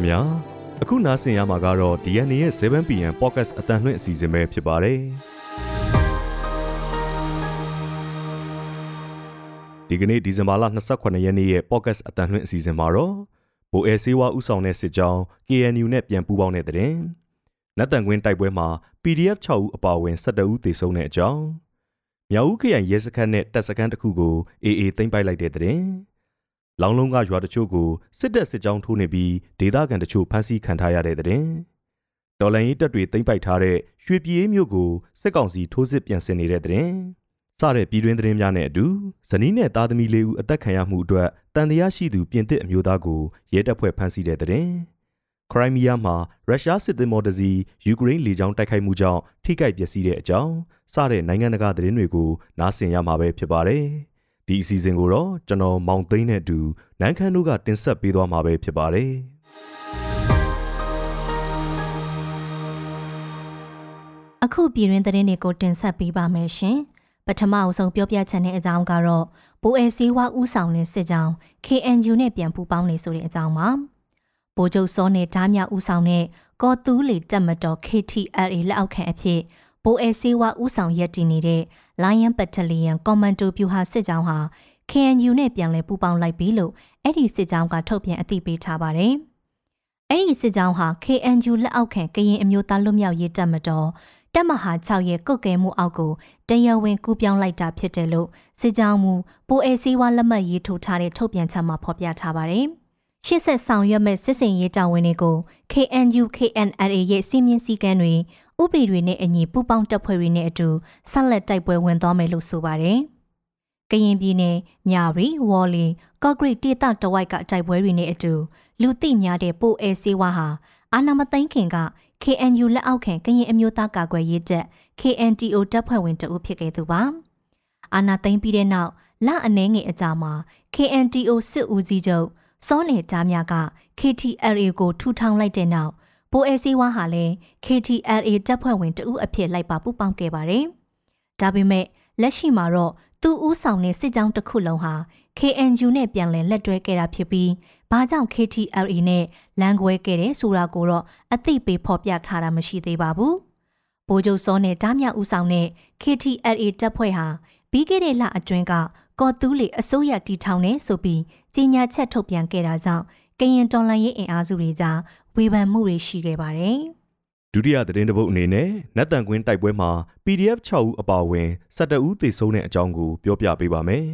ခင်ဗျာအခုနားဆင်ရမှာကတော့ DNA ရဲ့ 7PM Podcast အတန်လွှင့်အစီအစဉ်ပဲဖြစ်ပါတယ်ဒီကနေ့ဒီဇင်ဘာလ28ရက်နေ့ရဲ့ Podcast အတန်လွှင့်အစီအစဉ်မှာတော့ဘိုအဲဆေးဝါဥဆောင်တဲ့စစ်ကြောင်း KNU နဲ့ပြန်ပူးပေါင်းတဲ့တဲ့တင်နတ်တန်ကွင်းတိုက်ပွဲမှာ PDF 6ဦးအပါအဝင်12ဦးသေဆုံးတဲ့အကြောင်းမြောက်ဦးခရိုင်ရဲစခန်းနဲ့တပ်စခန်းတစ်ခုကို AA သိမ်းပိုက်လိုက်တဲ့တဲ့တင် လောင်းလုံးကရွာတချို့ကိုစစ်တပ်စစ်ကြောင်းထိုးနေပြီးဒေသခံတချို့ဖမ်းဆီးခံထားရတဲ့တဲ့။ဒေါ်လန်ရေးတပ်တွေသိမ်းပိုက်ထားတဲ့ရွှေပြည်မြို့ကိုစစ်ကောင်စီထိုးစစ်ပြန်ဆင်နေတဲ့တဲ့။စတဲ့ပြည်တွင်းသတင်းများနဲ့အတူဇနီးနဲ့သားသမီးလေးဦးအသက်ခံရမှုအတွက်တန်တရားရှိသူပြင်သစ်အမျိုးသားကိုရဲတပ်ဖွဲ့ဖမ်းဆီးတဲ့တဲ့။ခရိုင်းမီးယားမှာရုရှားစစ်သည်မော်တစီယူကရိန်းလေကြောင်းတိုက်ခိုက်မှုကြောင့်ထိခိုက်ပျက်စီးတဲ့အကြောင်းစတဲ့နိုင်ငံတကာသတင်းတွေကိုနားဆင်ရမှာပဲဖြစ်ပါတယ်။ ဒီအစီအစဉ်ကိုတော့ကျွန်တော်မောင်သိန်းနဲ့အတူနန်းခမ်းတို့ကတင်ဆက်ပေးသွားမှာပဲဖြစ်ပါတယ်အခုပြည်တွင်သတင်းတွေကိုတင်ဆက်ပေးပါမယ်ရှင်ပထမအဆုံးပြောပြချက်နဲ့အကြောင်းကတော့ဘိုးအဲစည်းဝါဥဆောင်တဲ့စစ်ကြောင်း KNU နဲ့ပြန်ပူးပေါင်းနေဆိုတဲ့အကြောင်းပါဘိုးချုပ်စောနဲ့ဓားမြဥဆောင်တဲ့ကော်တူးလီတက်မတော် KTRA လက်အောက်ခံအဖြစ်ဘိုးအဲဆေးဝါဥဆောင်ရက်တည်နေတဲ့ Lion Battalion Commando ပြူဟာစစ်ကြောင်းဟာ KNU နဲ့ပြန်လည်ပူးပေါင်းလိုက်ပြီလို့အဲ့ဒီစစ်ကြောင်းကထုတ်ပြန်အသိပေးထားပါတယ်။အဲ့ဒီစစ်ကြောင်းဟာ KNU လက်အောက်ခံကရင်အမျိုးသားလွတ်မြောက်ရေးတပ်မတော်တပ်မဟာ6ရဲ့ကုတ်ကဲမှုအောက်ကိုတရားဝင်ကူးပြောင်းလိုက်တာဖြစ်တယ်လို့စစ်ကြောင်းမူပိုအေစီဝါလက်မှတ်ရေးထိုးထားတဲ့ထုတ်ပြန်ချက်မှာဖော်ပြထားပါတယ်။ ရှစ်ဆက်ဆောင်ရွက်မဲ့စစ်စင်ရေးတာဝန်တွေကို KNU KNLA ရဲ့စီမင်းစည်းကမ်းတွေဥပဒေတွေနဲ့အညီပူးပေါင်းတပ်ဖွဲ့တွေနဲ့အတူဆက်လက်တိုက်ပွဲဝင်သွားမယ်လို့ဆိုပါတယ်။ကရင်ပြည်နယ်မြရီဝေါ်လီကော့ဂရိတ်တေတာတဝိုက်ကတိုက်ပွဲတွေနဲ့အတူလူသိများတဲ့ပိုအဲဆေးဝါဟာအာနာမသိန်းခင်က KNU လက်အောက်ခံကရင်အမျိုးသားကာကွယ်ရေးတပ် KNTO တပ်ဖွဲ့ဝင်တအုပ်ဖြစ်ခဲ့သူပါ။အာနာသိန်းပြီးတဲ့နောက်လအနှဲငယ်အကြာမှာ KNTO စစ်ဦးစီးချုပ် စောနေသားများက KTLA ကိုထူထောင်လိုက်တဲ့နောက်ဘိုးအဲစီဝါဟာလည်း KTLA တပ်ဖွဲ့ဝင်တဦးအဖြစ်လိုက်ပါပူးပေါင်းခဲ့ပါတယ်။ဒါပေမဲ့လက်ရှိမှာတော့သူဦးဆောင်တဲ့စစ်ကြောင်းတစ်ခုလုံးဟာ KNU နဲ့ပြန်လည်လက်တွဲခဲ့တာဖြစ်ပြီးဘာကြောင့် KTLA နဲ့လမ်းကွဲခဲ့တယ်ဆိုတာကိုတော့အသိပေးဖော်ပြထားတာမရှိသေးပါဘူး။ဗိုလ်ချုပ်စောနဲ့တားမြဦးဆောင်တဲ့ KTLA တပ်ဖွဲ့ဟာ ပြီးခဲ့တဲ့လအတွင်းကကော်တူးလီအစိုးရတီထောင်နေဆိုပြီးကြီးညာချက်ထုတ်ပြန်ခဲ့တာကြောင့်ကရင်တော်လှန်ရေးအင်အားစုတွေကြားဝေဖန်မှုတွေရှိခဲ့ပါတယ်။ဒုတိယသတင်းတပုတ်အနေနဲ့နတ်တန်ကွင်းတိုက်ပွဲမှာ PDF 6ဦးအပါအဝင်12ဦးသေဆုံးတဲ့အကြောင်းကိုပြောပြပေးပါမယ်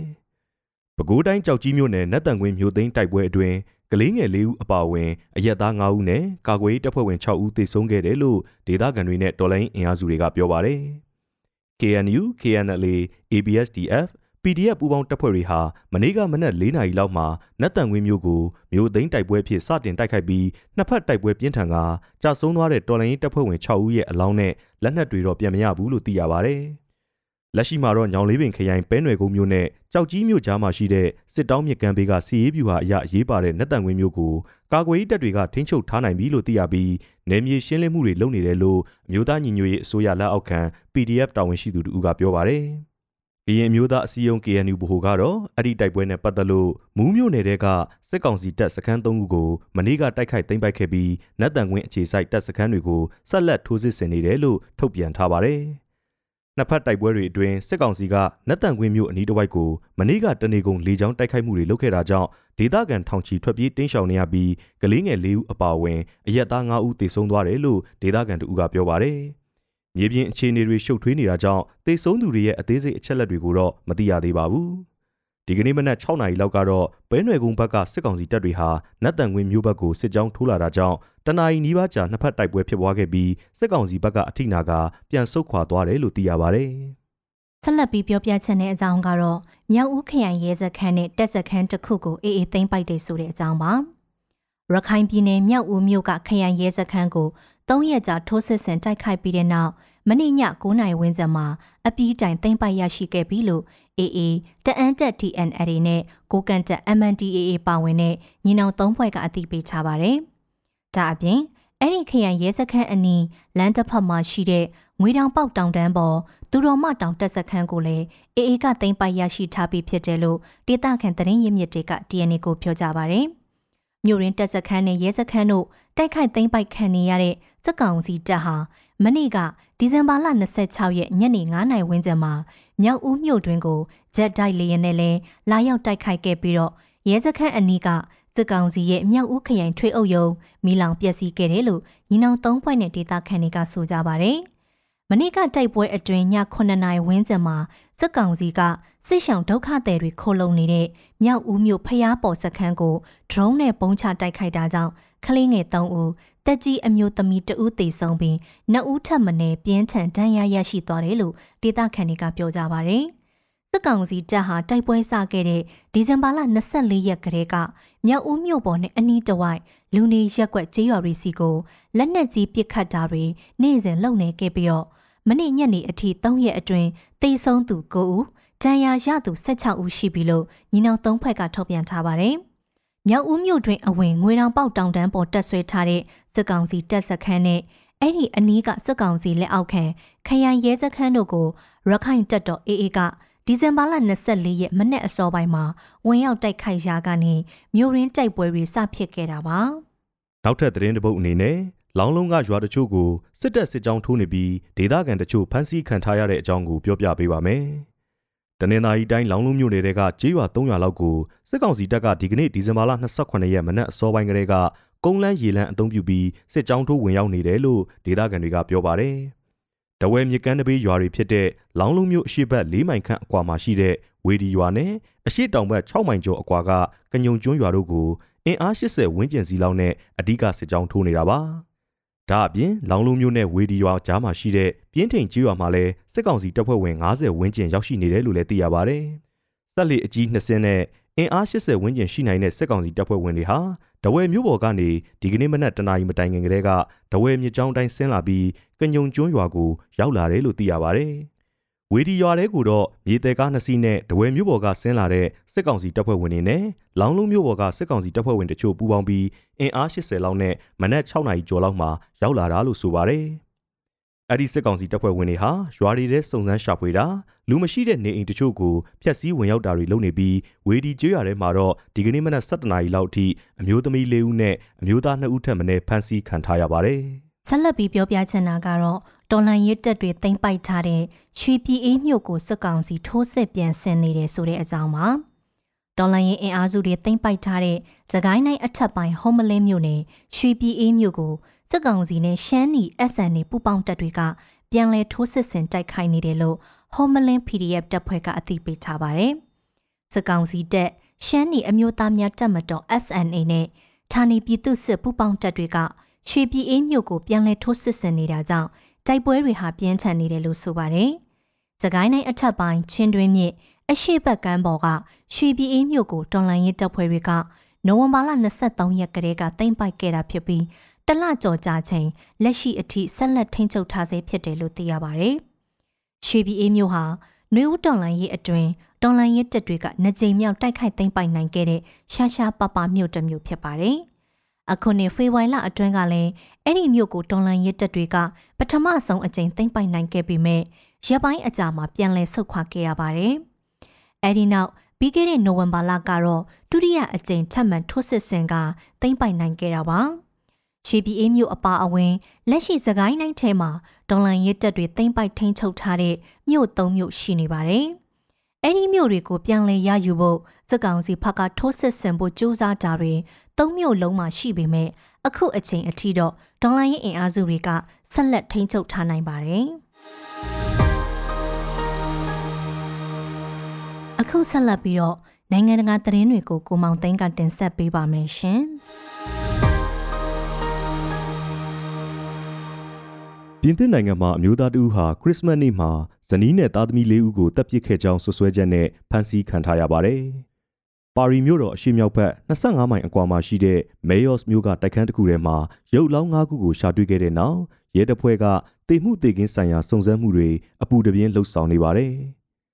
။ပဲခူးတိုင်းကြောက်ကြီးမြို့နယ်နတ်တန်ကွင်းမြို့သိမ်းတိုက်ပွဲအတွင်းကလေးငယ်၄ဦးအပါအဝင်အရက်သား9ဦးနဲ့ကာကွယ်ရေးတပ်ဖွဲ့ဝင်6ဦးသေဆုံးခဲ့တယ်လို့ဒေသခံတွေနဲ့တော်လိုင်းအင်အားစုတွေကပြောပါတယ်။ KNU, KNLA, ABSDF PDF ပူးပေါင်းတပ်ဖွဲ့တွေဟာမနေ့ကမနက်၄နာရီလောက်မှာနတ်တန်ဝင်းမျိုးကိုမျိုးသိန်းတိုက်ပွဲဖြစ်စတင်တိုက်ခိုက်ပြီးနှစ်ဖက်တိုက်ပွဲပြင်းထန်ကကြာဆုံးသွားတဲ့တော်လိုင်းရေးတပ်ဖွဲ့ဝင်6ဦးရဲ့အလောင်းနဲ့လက်နက်တွေတော့ပြန်မရဘူးလို့သိရပါဗျ။ လက်ရှိမှာတော့ညောင်လေးပင်ခရိုင်ပဲနွယ်ကုန်းမြို့နဲ့ကြောက်ကြီးမြို့ကြားမှာရှိတဲ့စစ်တောင်းမြစ်ကမ်းဘေးကစီရေးပြူဟာအရရေးပါတဲ့နတ်တန်ဝင်းမျိုးကိုကာကွယ်ရေးတပ်တွေကထိန်းချုပ်ထားနိုင်ပြီလို့သိရပြီးနယ်မြေရှင်းလင်းမှုတွေလုပ်နေတယ်လို့အမျိုးသားညီညွတ်ရေးအစိုးရလက်အောက်ခံ PDF တာဝန်ရှိသူတို့ကပြောပါတယ်။ကရင်မျိုးသားအစည်းအရုံး KNU ဗဟိုကတော့အဲ့ဒီတိုက်ပွဲနဲ့ပတ်သက်လို့မူးမြို့နယ်တဲကစစ်ကောင်စီတပ်စခန်း၃ခုကိုမနေ့ကတိုက်ခိုက်သိမ်းပိုက်ခဲ့ပြီးနတ်တန်ကွင်းအခြေစိုက်တပ်စခန်းတွေကိုဆက်လက်ထိုးစစ်ဆင်နေတယ်လို့ထုတ်ပြန်ထားပါတယ်။ နှစ်ဖက်တိုက်ပွဲတွေအတွင်းစစ်ကောင်စီကနတ်တန်ကွင်းမြို့အနီးတစ်ဝိုက်ကိုမနေ့ကတနေကုန်လေကြောင်းတိုက်ခိုက်မှုတွေလုပ်ခဲ့တာကြောင့်ဒေသခံထောင်ချီထွက်ပြေးတင်းရှောင်နေရပြီးကလေးငယ်၄ဦးအပါအဝင်အရက်သား၅ဦးသေဆုံးသွားတယ်လို့ဒေသခံတို့ကပြောပါတယ်။မြေပြင်အခြေအနေတွေရှုပ်ထွေးနေတာကြောင့်တေဆုံးသူတွေရဲ့အသေးစိတ်အချက်လက်တွေကိုတော့မသိရသေးပါဘူး။ ဒီကနေ့မနက်6နာရီလောက်ကတော့ပဲနွယ်ကုန်းဘက်ကစစ်ကောင်စီတပ်တွေဟာနတ်တန်ကွင်းမြို့ဘက်ကိုစစ်ကြောင်းထိုးလာတာကြောင့်တနအီနီးပါးကြာနှစ်ဖက်တိုက်ပွဲဖြစ်ပွားခဲ့ပြီးစစ်ကောင်စီဘက်ကအထိနာကပြန်ဆုတ်ခွာသွားတယ်လို့သိရပါဗျ။ဆက်လက်ပြီးပြောပြချက်တဲ့အကြောင်းကတော့မြောက်ဦးခရိုင်ရဲစခန်းနဲ့တပ်စခန်းတစ်ခုကိုအေးအေးသိမ်းပိုက်တယ်ဆိုတဲ့အကြောင်းပါ။ရခိုင်ပြည်နယ်မြောက်ဦးမြို့ကခရိုင်ရဲစခန်းကို၃ရက်ကြာထိုးစစ်ဆင်တိုက်ခိုက်ပြီးတဲ့နောက် မနေ့ည9နာရီဝန်းကျင်မှာအပီးတိုင်သိမ်းပိုက်ရရှိခဲ့ပြီလို့ AA တအန်းတက် TNL နဲ့ကိုကန်တက် MNDAA ပါဝင်တဲ့ညီနောင်သုံးဖွဲ့ကအသိပေးထားပါတယ်။ဒါအပြင်အဲ့ဒီခရိုင်ရဲစခန်းအနီးလမ်းတစ်ဖက်မှာရှိတဲ့ငွေတောင်ပေါက်တောင်တန်းပေါ်သူတော်မတောင်တက်စခန်းကိုလည်း AA ကသိမ်းပိုက်ရရှိထားပြီးဖြစ်တယ်လို့ဒေသခံသတင်းရင်းမြစ်တွေက DNA ကိုပြောကြပါဗျ။မြို့ရင်းတပ်စခန်းနဲ့ရဲစခန်းတို့တိုက်ခိုက်သိမ်းပိုက်ခံနေရတဲ့စစ်ကောင်စီတပ်ဟာ မနေ့ကဒီဇင်ဘာလ26ရက်ညနေ9နာရီဝန်းကျင်မှာမြောက်ဦးမြို့တွင်ကိုဂျက်တိုက်လေယာဉ်နဲ့လဲလာရောက်တိုက်ခိုက်ခဲ့ပြီးတော့ရဲစခန်းအနီးကစစ်ကောင်စီရဲ့မြောက်ဦးခရိုင်ထွေအုပ်ရုံးမီလောင်ပျက်စီးခဲ့တယ်လို့ညီနောင်၃ဖွဲ့နဲ့ဒေသခံတွေကဆိုကြပါတယ်။မနေ့ကတိုက်ပွဲအတွင်းည9နာရီဝန်းကျင်မှာစစ်ကောင်စီကစစ်ဆောင်ဒုက္ခသည်တွေခိုလုံနေတဲ့မြောက်ဦးမြို့ဖျားပေါ်စခန်းကိုဒရုန်းနဲ့ပုံချတိုက်ခိုက်တာကြောင့် ကလေးငယ်3ဦးတက်ကြီးအမျိုးသမီး2ဦးသေဆုံးပြီး2ဦးထပ်မံပြင်းထန်ဒဏ်ရာရရှိသွားတယ်လို့ဒေသခံတွေကပြောကြပါဗျ။စစ်ကောင်စီတပ်ဟာတိုက်ပွဲစခဲ့တဲ့ဒီဇင်ဘာလ24ရက်ကတည်းကမြောက်ဦးမြို့ပေါ်နဲ့အနီးတစ်ဝိုက်လူနေရက်ကွက်ကျေးရွာတွေစီကိုလက်နက်ကြီးပစ်ခတ်တာတွေနေ့စဉ်လုပ်နေခဲ့ပြီးတော့မနေ့ညနေအထိ3ရက်အတွင်းသေဆုံးသူ9ဦးဒဏ်ရာရသူ16ဦးရှိပြီလို့ညီနောင်၃ဖွဲ့ကထုတ်ပြန်ထားပါတယ်။ မြောက်ဦးမြို့တွင်အဝင်ငွေတောင်ပေါက်တောင်တန်းပေါ်တက်ဆွဲထားတဲ့စစ်ကောင်စီတပ်စခန်းနဲ့အဲ့ဒီအနီးကစစ်ကောင်စီလက်အောက်ခံခရိုင်ရဲစခန်းတို့ကိုရခိုင်တပ်တော် AA ကဒီဇင်ဘာလ24ရက်မနေ့အစောပိုင်းမှာဝင်ရောက်တိုက်ခိုက်ရာကနေမြို့ရင်းတိုက်ပွဲတွေစဖြစ်ခဲ့တာပါနောက်ထပ်သတင်းတစ်ပုဒ်အနေနဲ့လောင်းလုံးကရွာတချို့ကိုစစ်တပ်စစ်ကြောင်းထိုးနေပြီးဒေသခံတချို့ဖမ်းဆီးခံထားရတဲ့အကြောင်းကိုပြောပြပေးပါမယ်။ တနင်္သာရီတိုင်းလောင်းလုံးမြို့နယ်ကကျေးရွာ300လောက်ကိုစစ်ကောင်စီတပ်ကဒီကနေ့ဒီဇင်ဘာလ28ရက်မနက်အစောပိုင်းကလေးကကုန်းလန်းရေလန်းအုံပြုပြီးစစ်ကြောင်းထိုးဝင်ရောက်နေတယ်လို့ဒေသခံတွေကပြောပါတယ်။တဝဲမြကန်းတပေးရွာတွေဖြစ်တဲ့လောင်းလုံးမြို့အရှိတ်၄မိုင်ခန့်အကွာမှာရှိတဲ့ဝေဒီရွာနဲ့အရှိတောင်ဘက်6မိုင်ကျော်အကွာကကညုံကျွန်းရွာတို့ကိုအင်အား80ဝန်းကျင်စီလောက်နဲ့အ धिक စစ်ကြောင်းထိုးနေတာပါ။ ဒါအပြင်လောင်လုံးမျိုးနဲ့ဝေဒီရွာကြားမှာရှိတဲ့ပြင်းထိန်ကြီးရွာမှာလည်းစစ်ကောင်စီတပ်ဖွဲ့ဝင်90ဝန်းကျင်ရောက်ရှိနေတယ်လို့လည်းသိရပါဗျ။ဆက်လက်အကြီး20နဲ့အင်အား80ဝန်းကျင်ရှိနိုင်တဲ့စစ်ကောင်စီတပ်ဖွဲ့ဝင်တွေဟာတဝဲမြို့ပေါ်ကနေဒီကနေ့မနက်တနာရီမတိုင်ခင်ကတည်းကတဝဲမြစ်ကြောင်းတိုင်းဆင်းလာပြီးကညုံကျွန်းရွာကိုရောက်လာတယ်လို့သိရပါဗျ။ ဝေဒီရွာတဲကိုတော့မြေတဲကားနှစ်စီးနဲ့တဝဲမြို့ပေါ်ကဆင်းလာတဲ့စစ်ကောင်စီတပ်ဖွဲ့ဝင်တွေနဲ့လောင်းလုံးမြို့ပေါ်ကစစ်ကောင်စီတပ်ဖွဲ့ဝင်တချို့ပူးပေါင်းပြီးအင်အား80လောက်နဲ့မနက်6နာရီကျော်လောက်မှာရောက်လာတာလို့ဆိုပါတယ်။အဲ့ဒီစစ်ကောင်စီတပ်ဖွဲ့ဝင်တွေဟာရွာတွေထဲစုံစမ်းရှာဖွေတာလူမရှိတဲ့နေအိမ်တချို့ကိုဖျက်ဆီးဝင်ရောက်တာတွေလုပ်နေပြီးဝေဒီကျွော်ထဲမှာတော့ဒီကနေ့မနက်7:00နာရီလောက်အထိအမျိုးသမီး၄ဦးနဲ့အမျိုးသား2ဦးထပ်မံဖမ်းဆီးခံထားရပါတယ်။ဆက်လက်ပြီးပြောပြချင်တာကတော့ တော်လန်ရစ်တက်တွေတင်ပိုက်ထားတဲ့ရွှေပြည်အေးမြို့ကိုစစ်ကောင်စီထိုးစစ်ပြန်ဆင်နေတယ်ဆိုတဲ့အကြောင်းပါတော်လန်ရင်အင်အားစုတွေတင်ပိုက်ထားတဲ့သကိုင်းနိုင်အထက်ပိုင်းဟုံးမလင်းမြို့နယ်ရွှေပြည်အေးမြို့ကိုစစ်ကောင်စီနဲ့ရှမ်းနီ SN ပူပေါင်းတပ်တွေကပြန်လည်ထိုးစစ်ဆင်တိုက်ခိုက်နေတယ်လို့ဟုံးမလင်း PDF တပ်ဖွဲ့ကအသိပေးထားပါတယ်စစ်ကောင်စီတပ်ရှမ်းနီအမျိုးသားများတပ်မတော် SNA နဲ့ဌာနေပြည်သူစစ်ပူပေါင်းတပ်တွေကရွှေပြည်အေးမြို့ကိုပြန်လည်ထိုးစစ်ဆင်နေတာကြောင့် တိုက်ပွဲတွေဟာပြင်းထန်နေတယ်လို့ဆိုပါတယ်။စကိုင်းတိုင်းအထက်ပိုင်းချင်းတွင်းမြစ်အရှိတ်ဘက်ကမ်းပေါ်ကရွှေပြည်အေးမြို့ကိုတော်လိုင်းရေးတပ်ဖွဲ့တွေကနိုဝင်ဘာလ23ရက်ကတည်းကသိမ်းပိုက်ခဲ့တာဖြစ်ပြီးတလကြော်ကြာချိန်လက်ရှိအထိဆက်လက်ထိန်းချုပ်ထားဆဲဖြစ်တယ်လို့သိရပါတယ်။ရွှေပြည်အေးမြို့ဟာနှွေဦးတော်လိုင်းရေးအတွင်တော်လိုင်းရေးတပ်တွေကနှစ်ကြိမ်မြောက်တိုက်ခိုက်သိမ်းပိုက်နိုင်ခဲ့တဲ့ရှာရှာပပမြို့တစ်မြို့ဖြစ်ပါတယ်။အခုနှစ်ဖေဖော်ဝါရီလအတွင်းကလည်း အဲ့ဒီမြို့ကိုတော်လန်ရဲတပ်တွေကပထမဆုံးအကြိမ်သိမ်းပိုက်နိုင်ခဲ့ပေမဲ့ရပ်ပိုင်းအကြာမှာပြန်လည်ဆုတ်ခွာခဲ့ရပါတယ်။အဲ့ဒီနောက်ပြီးခဲ့တဲ့နိုဝင်ဘာလကတော့ဒုတိယအကြိမ်ထပ်မံထိုးစစ်ဆင်ကသိမ်းပိုက်နိုင်ခဲ့တာပါ။ချီပီအေးမြို့အပါအဝင်လက်ရှိစကိုင်းတိုင်းထဲမှာဒေါ်လန်ရဲတပ်တွေသိမ်းပိုက်ထိန်းချုပ်ထားတဲ့မြို့၃မြို့ရှိနေပါတယ်။အဲ့ဒီမြို့တွေကိုပြန်လည်ရယူဖို့စစ်ကောင်စီဘက်ကထိုးစစ်ဆင်ဖို့ကြိုးစားတာတွေသုံးမြို့လုံးမှာရှိပေမဲ့ အခုအချိန်အထိတော့ဒေါ်လာရင်းအင်အားစုတွေကဆက်လက်ထိန်းချုပ်ထားနိုင်ပါတယ်။အခုဆက်လက်ပြီးတော့နိုင်ငံတကာသတင်းတွေကိုကိုမောင်သိန်းကတင်ဆက်ပေးပါမယ်ရှင်။ပြင်သစ်နိုင်ငံမှာအမျိုးသားတဦးဟာခရစ်စမတ်နေ့မှာဇနီးနဲ့သားသမီးလေးဦးကိုတပ်ပစ်ခဲ့ကြောင်းဆွဆွဲချက်နဲ့ဖမ်းဆီးခံထားရပါတယ်။ ပါရီမြို့တော်အရှေ့မြောက်ဘက်25မိုင်အကွာမှာရှိတဲ့မေယော့စ်မြို့ကတိုက်ခန်းတစ်ခုထဲမှာရုပ်လောင်း၅ခုကိုရှာတွေ့ခဲ့တဲ့နောက်ရဲတပ်ဖွဲ့ကတေမှုတေကင်းဆိုင်ရာစုံစမ်းမှုတွေအပူတပြင်းလှုပ်ဆောင်နေပါတယ်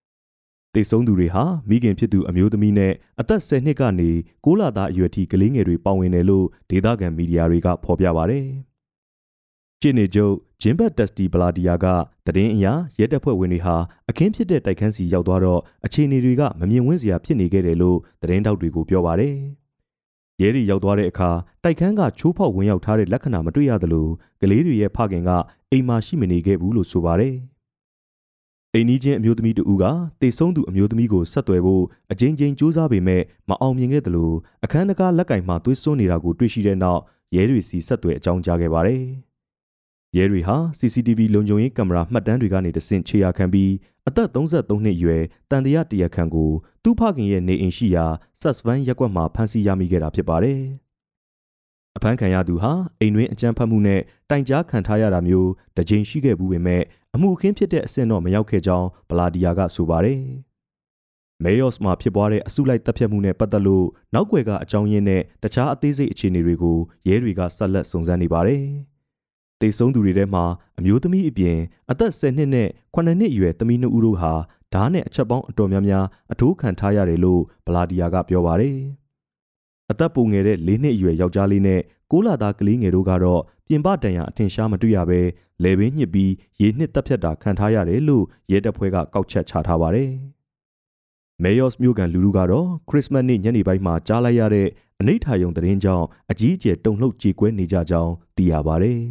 ။တေဆုံးသူတွေဟာမိခင်ဖြစ်သူအမျိုးသမီးနဲ့အသက်10နှစ်ကနေ6လသားအရွယ်ထိကလေးငယ်တွေပါဝင်တယ်လို့ဒေသခံမီဒီယာတွေကဖော်ပြပါတယ်။ ရှင်းနေချုပ်ဂျင်ဘတ်တက်စတီဘလာဒီယာကသတင်းအရရဲတပ်ဖွဲ့ဝင်တွေဟာအခင်းဖြစ်တဲ့တိုက်ခန်းစီရောက်သွားတော့အခြေအနေတွေကမမြင်ဝန်းစရာဖြစ်နေခဲ့တယ်လို့သတင်းတောက်တွေကိုပြောပါတယ်။ရရဲတွေရောက်သွားတဲ့အခါတိုက်ခန်းကချိုးဖောက်ဝင်ရောက်ထားတဲ့လက္ခဏာမတွေ့ရသလိုကလေးတွေရဲ့ဖခင်ကအိမ်မှာရှိမနေခဲ့ဘူးလို့ဆိုပါတယ်။အိမ်နီးချင်းအမျိုးသမီးတူကတေဆုံးသူအမျိုးသမီးကိုဆက်သွယ်ဖို့အကြိမ်ကြိမ်ကြိုးစားပေမဲ့မအောင်မြင်ခဲ့သလိုအခန်းတကားလက်ကင်မှသွေးစွန်းနေတာကိုတွေ့ရှိတဲ့နောက်ရဲတွေစီဆက်သွယ်အကြောင်းကြားခဲ့ပါတယ်။ ရဲတွေဟာ CCTV လုံခြုံရေးကင်မရာမှတ်တမ်းတွေကနေတဆင့်ခြေရာခံပြီးအသက်33နှစ်အရွယ်တန်တရာတရခန့်ကိုသူ့ဖခင်ရဲ့နေအိမ်ရှိရာဆက်စဗန်ရက်ကွက်မှာဖမ်းဆီးရမိခဲ့တာဖြစ်ပါတယ်။အဖမ်းခံရသူဟာအိမ်တွင်းအကြမ်းဖက်မှုနဲ့တိုင်ကြားခံထားရတာမျိုးတစ်ကြိမ်ရှိခဲ့ဘူးပေမဲ့အမှုအခင်းဖြစ်တဲ့အဆင့်တော့မရောက်ခဲ့ကြောင်းဗလာဒီယာကဆိုပါတယ်။မေယော့စ်မှာဖြစ်ပွားတဲ့အစုလိုက်တပ်ဖြတ်မှုနဲ့ပတ်သက်လို့နောက်ွယ်ကအကြောင်းရင်းနဲ့တခြားအသေးစိတ်အခြေအနေတွေကိုရဲတွေကဆက်လက်စုံစမ်းနေပါတယ်။ တေဆုံးသူတွေထဲမှာအမျိုးသမီးအပြင်အသက်10နှစ်နဲ့9နှစ်အရွယ်သမီးနှစ်ဦးတို့ဟာဓားနဲ့အချက်ပေါင်းအတော်များများအထိုးခံထားရတယ်လို့ဗလာဒီယာကပြောပါတယ်။အသက်ပိုငယ်တဲ့၄နှစ်အရွယ်ယောက်ျားလေးနဲ့ကိုးလာသားကလေးငယ်တို့ကတော့ပြင်ပတန်ရာအထင်ရှားမတွေ့ရဘဲလယ်ဘင်းညှစ်ပြီးရေနှစ်တက်ဖြတ်တာခံထားရတယ်လို့ရဲတပ်ဖွဲ့ကကောက်ချက်ချထားပါတယ်။ မေယော့စ်မြို့ကန်လူလူကတော့ခရစ်စမတ်နေ့ညနေပိုင်းမှာကြားလိုက်ရတဲ့အနိဋ္ဌာယုံသတင်းကြောင့်အကြီးအကျယ်တုန်လှုပ်ကြေကွဲနေကြကြောင်းသိရပါတယ်။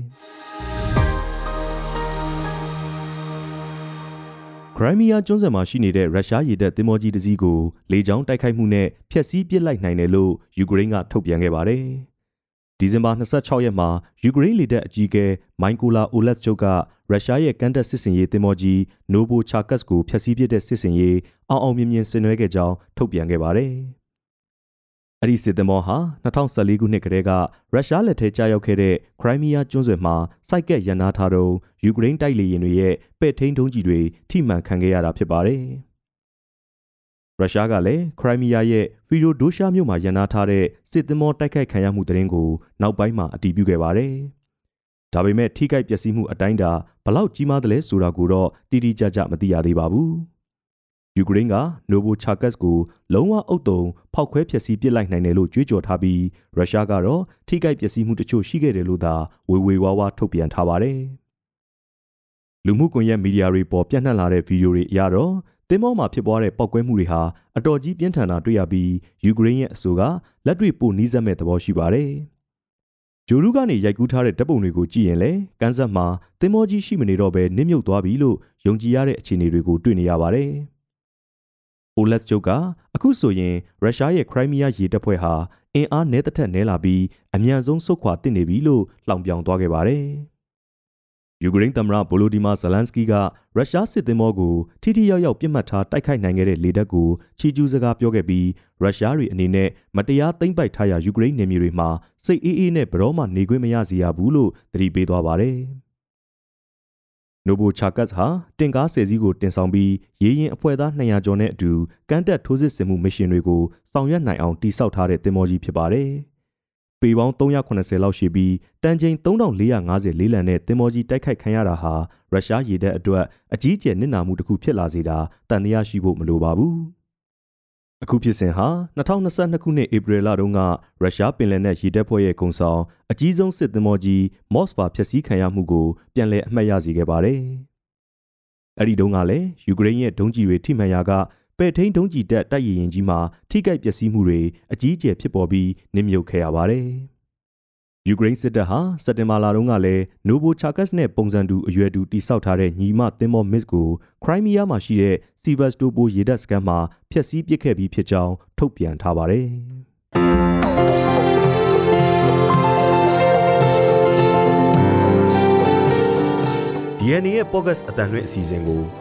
ခရိုင်းမီးယားကျွန်းဆွယ်မှာရှိနေတဲ့ရုရှားရေတပ်သင်္ဘောကြီးတစ်စီးကိုလေကြောင်းတိုက်ခိုက်မှုနဲ့ဖျက်ဆီးပစ်လိုက်နိုင်တယ်လို့ယူကရိန်းကထုတ်ပြန်ခဲ့ပါတယ်။ ဒီဇင်ဘာ26ရက်မှာယူကရိန်းလေတပ်အကြီးအကဲမိုင်ကိုလာအိုလက်ချုပ်ကရုရှားရဲ့ကန်တက်စစ်စင်ရေးသင်္ဘောကြီးနိုဘိုချာကတ်ကိုဖျက်ဆီးပစ်တဲ့စစ်စင်ရေးအောင်အောင်မြင်မြင်ဆင်နွှဲခဲ့ကြောင်းထုတ်ပြန်ခဲ့ပါတယ်။အဲ့ဒီစစ်သင်္ဘောဟာ2014ခုနှစ်ကတည်းကရုရှားလက်ထဲကျရောက်ခဲ့တဲ့ခရိုင်းမီးယားကျွန်းဆွယ်မှာစိုက်ကက်ရန်နာထားတုန်းယူကရိန်းတိုက်လေယာဉ်တွေရဲ့ပဲ့ထိန်းဒုံးကြီးတွေထိမှန်ခံခဲ့ရတာဖြစ်ပါတယ်။ ရုရှားကလည်းခရိုင်းမီးယားရဲ့ဖီရိုဒိုရှာမြို့မှာရန်နာထားတဲ့စစ်သင်္ဘောတိုက်ခိုက်ခံရမှုသတင်းကိုနောက်ပိုင်းမှာအတည်ပြုခဲ့ပါတယ်။ဒါပေမဲ့ထိခိုက်ပျက်စီးမှုအတိုင်းတာဘလောက်ကြီးမားသလဲဆိုတာကိုတော့တိတိကျကျမသိရသေးပါဘူး။ယူကရိန်းကနိုဘိုချာကတ်ကိုလုံးဝအုပ်တုံဖောက်ခွဲဖျက်ဆီးပစ်လိုက်နိုင်တယ်လို့ကြွေးကြော်ထားပြီးရုရှားကတော့ထိခိုက်ပျက်စီးမှုတချို့ရှိခဲ့တယ်လို့သာဝေဝေဝါးဝါထုတ်ပြန်ထားပါတယ်။လူမှုကွန်ရက်မီဒီယာတွေပေါ်ပြန့်နှံ့လာတဲ့ဗီဒီယိုတွေအရတော့ တင်းမောမှာဖြစ်ပွားတဲ့ပောက်ကွဲမှုတွေဟာအတော်ကြီးပြင်းထန်တာတွေ့ရပြီးယူကရိန်းရဲ့အဆိုကလက်တွေ့ပိုနှီးစက်မဲ့သဘောရှိပါတယ်။ဂျိုရူးကနေရိုက်ကူးထားတဲ့ဓာတ်ပုံတွေကိုကြည့်ရင်လည်းကန်းဆက်မှာတင်းမောကြီးရှိမနေတော့ဘဲနစ်မြုပ်သွားပြီလို့ယုံကြည်ရတဲ့အခြေအနေတွေကိုတွေ့နေရပါတယ်။အိုလက်ဂျုတ်ကအခုဆိုရင်ရုရှားရဲ့ခရိုင်းမီးယားရေတပ်ဖွဲ့ဟာအင်အားနည်းသက်ထက်နည်းလာပြီးအမြန်ဆုံးဆုတ်ခွာတင်နေပြီလို့လှောင်ပြောင်သွားခဲ့ပါတယ်။ ယူကရိန်းသမ္မတဗိုလိုဒီမာဇလန်စကီကရုရှားစစ်သင်္ဘောကိုထိထိရောက်ရောက်ပြစ်မှတ်ထားတိုက်ခိုက်နိုင်ခဲ့တဲ့လေတပ်ကိုချီကျူးစကားပြောခဲ့ပြီးရုရှားတွေအနေနဲ့မတရားသိမ်းပိုက်ထားရာယူကရိန်းနယ်မြေတွေမှာစိတ်အေးအေးနဲ့ဘရောမှနေခွင့်မရစေရဘူးလို့သတိပေးသွားပါတယ်။နိုဘိုချာကတ်ဟာတင်ကားဆယ်စီးကိုတင်ဆောင်ပြီးရေရင်အဖွဲ့သား200ကျော်နဲ့အတူကမ်းတက်ထိုးစစ်ဆင်မှုမစ်ရှင်တွေကိုဆောင်ရွက်နိုင်အောင်တိစောက်ထားတဲ့တင်မောကြီးဖြစ်ပါတယ်။ ပေပေါင်း380လောက်ရှိပြီးတန်ချိန်3450လေးလံနဲ့တင်မောကြီးတိုက်ခိုက်ခံရတာဟာရုရှားရေတပ်အတွက်အကြီးကျယ်နစ်နာမှုတစ်ခုဖြစ်လာစေတာတန်တရားရှိဖို့မလိုပါဘူး။အခုဖြစ်စဉ်ဟာ2022ခုနှစ်ဧပြီလတုန်းကရုရှားပင်လယ်နက်ရေတပ်ဖွဲ့ရဲ့ကုံဆောင်အကြီးဆုံးစစ်သင်္ဘောကြီးမော့စဖာဖျက်ဆီးခံရမှုကိုပြန်လည်အမှတ်ရစေခဲ့ပါတယ်။အဲ့ဒီတုန်းကလည်းယူကရိန်းရဲ့ဒုံးကျည်တွေထိမှန်ရာက ပဲ့ထိန်ဒုံးကျည်တပ်တိုက်ရင်ကြီးမှာထိခိုက်ပျက်စီးမှုတွေအကြီးအကျယ်ဖြစ်ပေါ်ပြီးနစ်မြုပ်ခဲ့ရပါတယ်။ယူကရိန်းစစ်တပ်ဟာစက်တင်ဘာလတုန်းကလည်းနိုဘိုချာကတ်နဲ့ပုံစံတူအရွယ်တူတိစောက်ထားတဲ့ညီမသင်္ဘောမစ်ကိုခရိုင်းမီးယားမှာရှိတဲ့စီဗတ်စတိုပိုရေတပ်စခန်းမှာဖျက်ဆီးပစ်ခဲ့ပြီးဖြစ်ကြောင်းထုတ်ပြန်ထားပါတယ်။ DNA ရဲ့ podcast အတန်လွင့်အစီအစဉ်ကို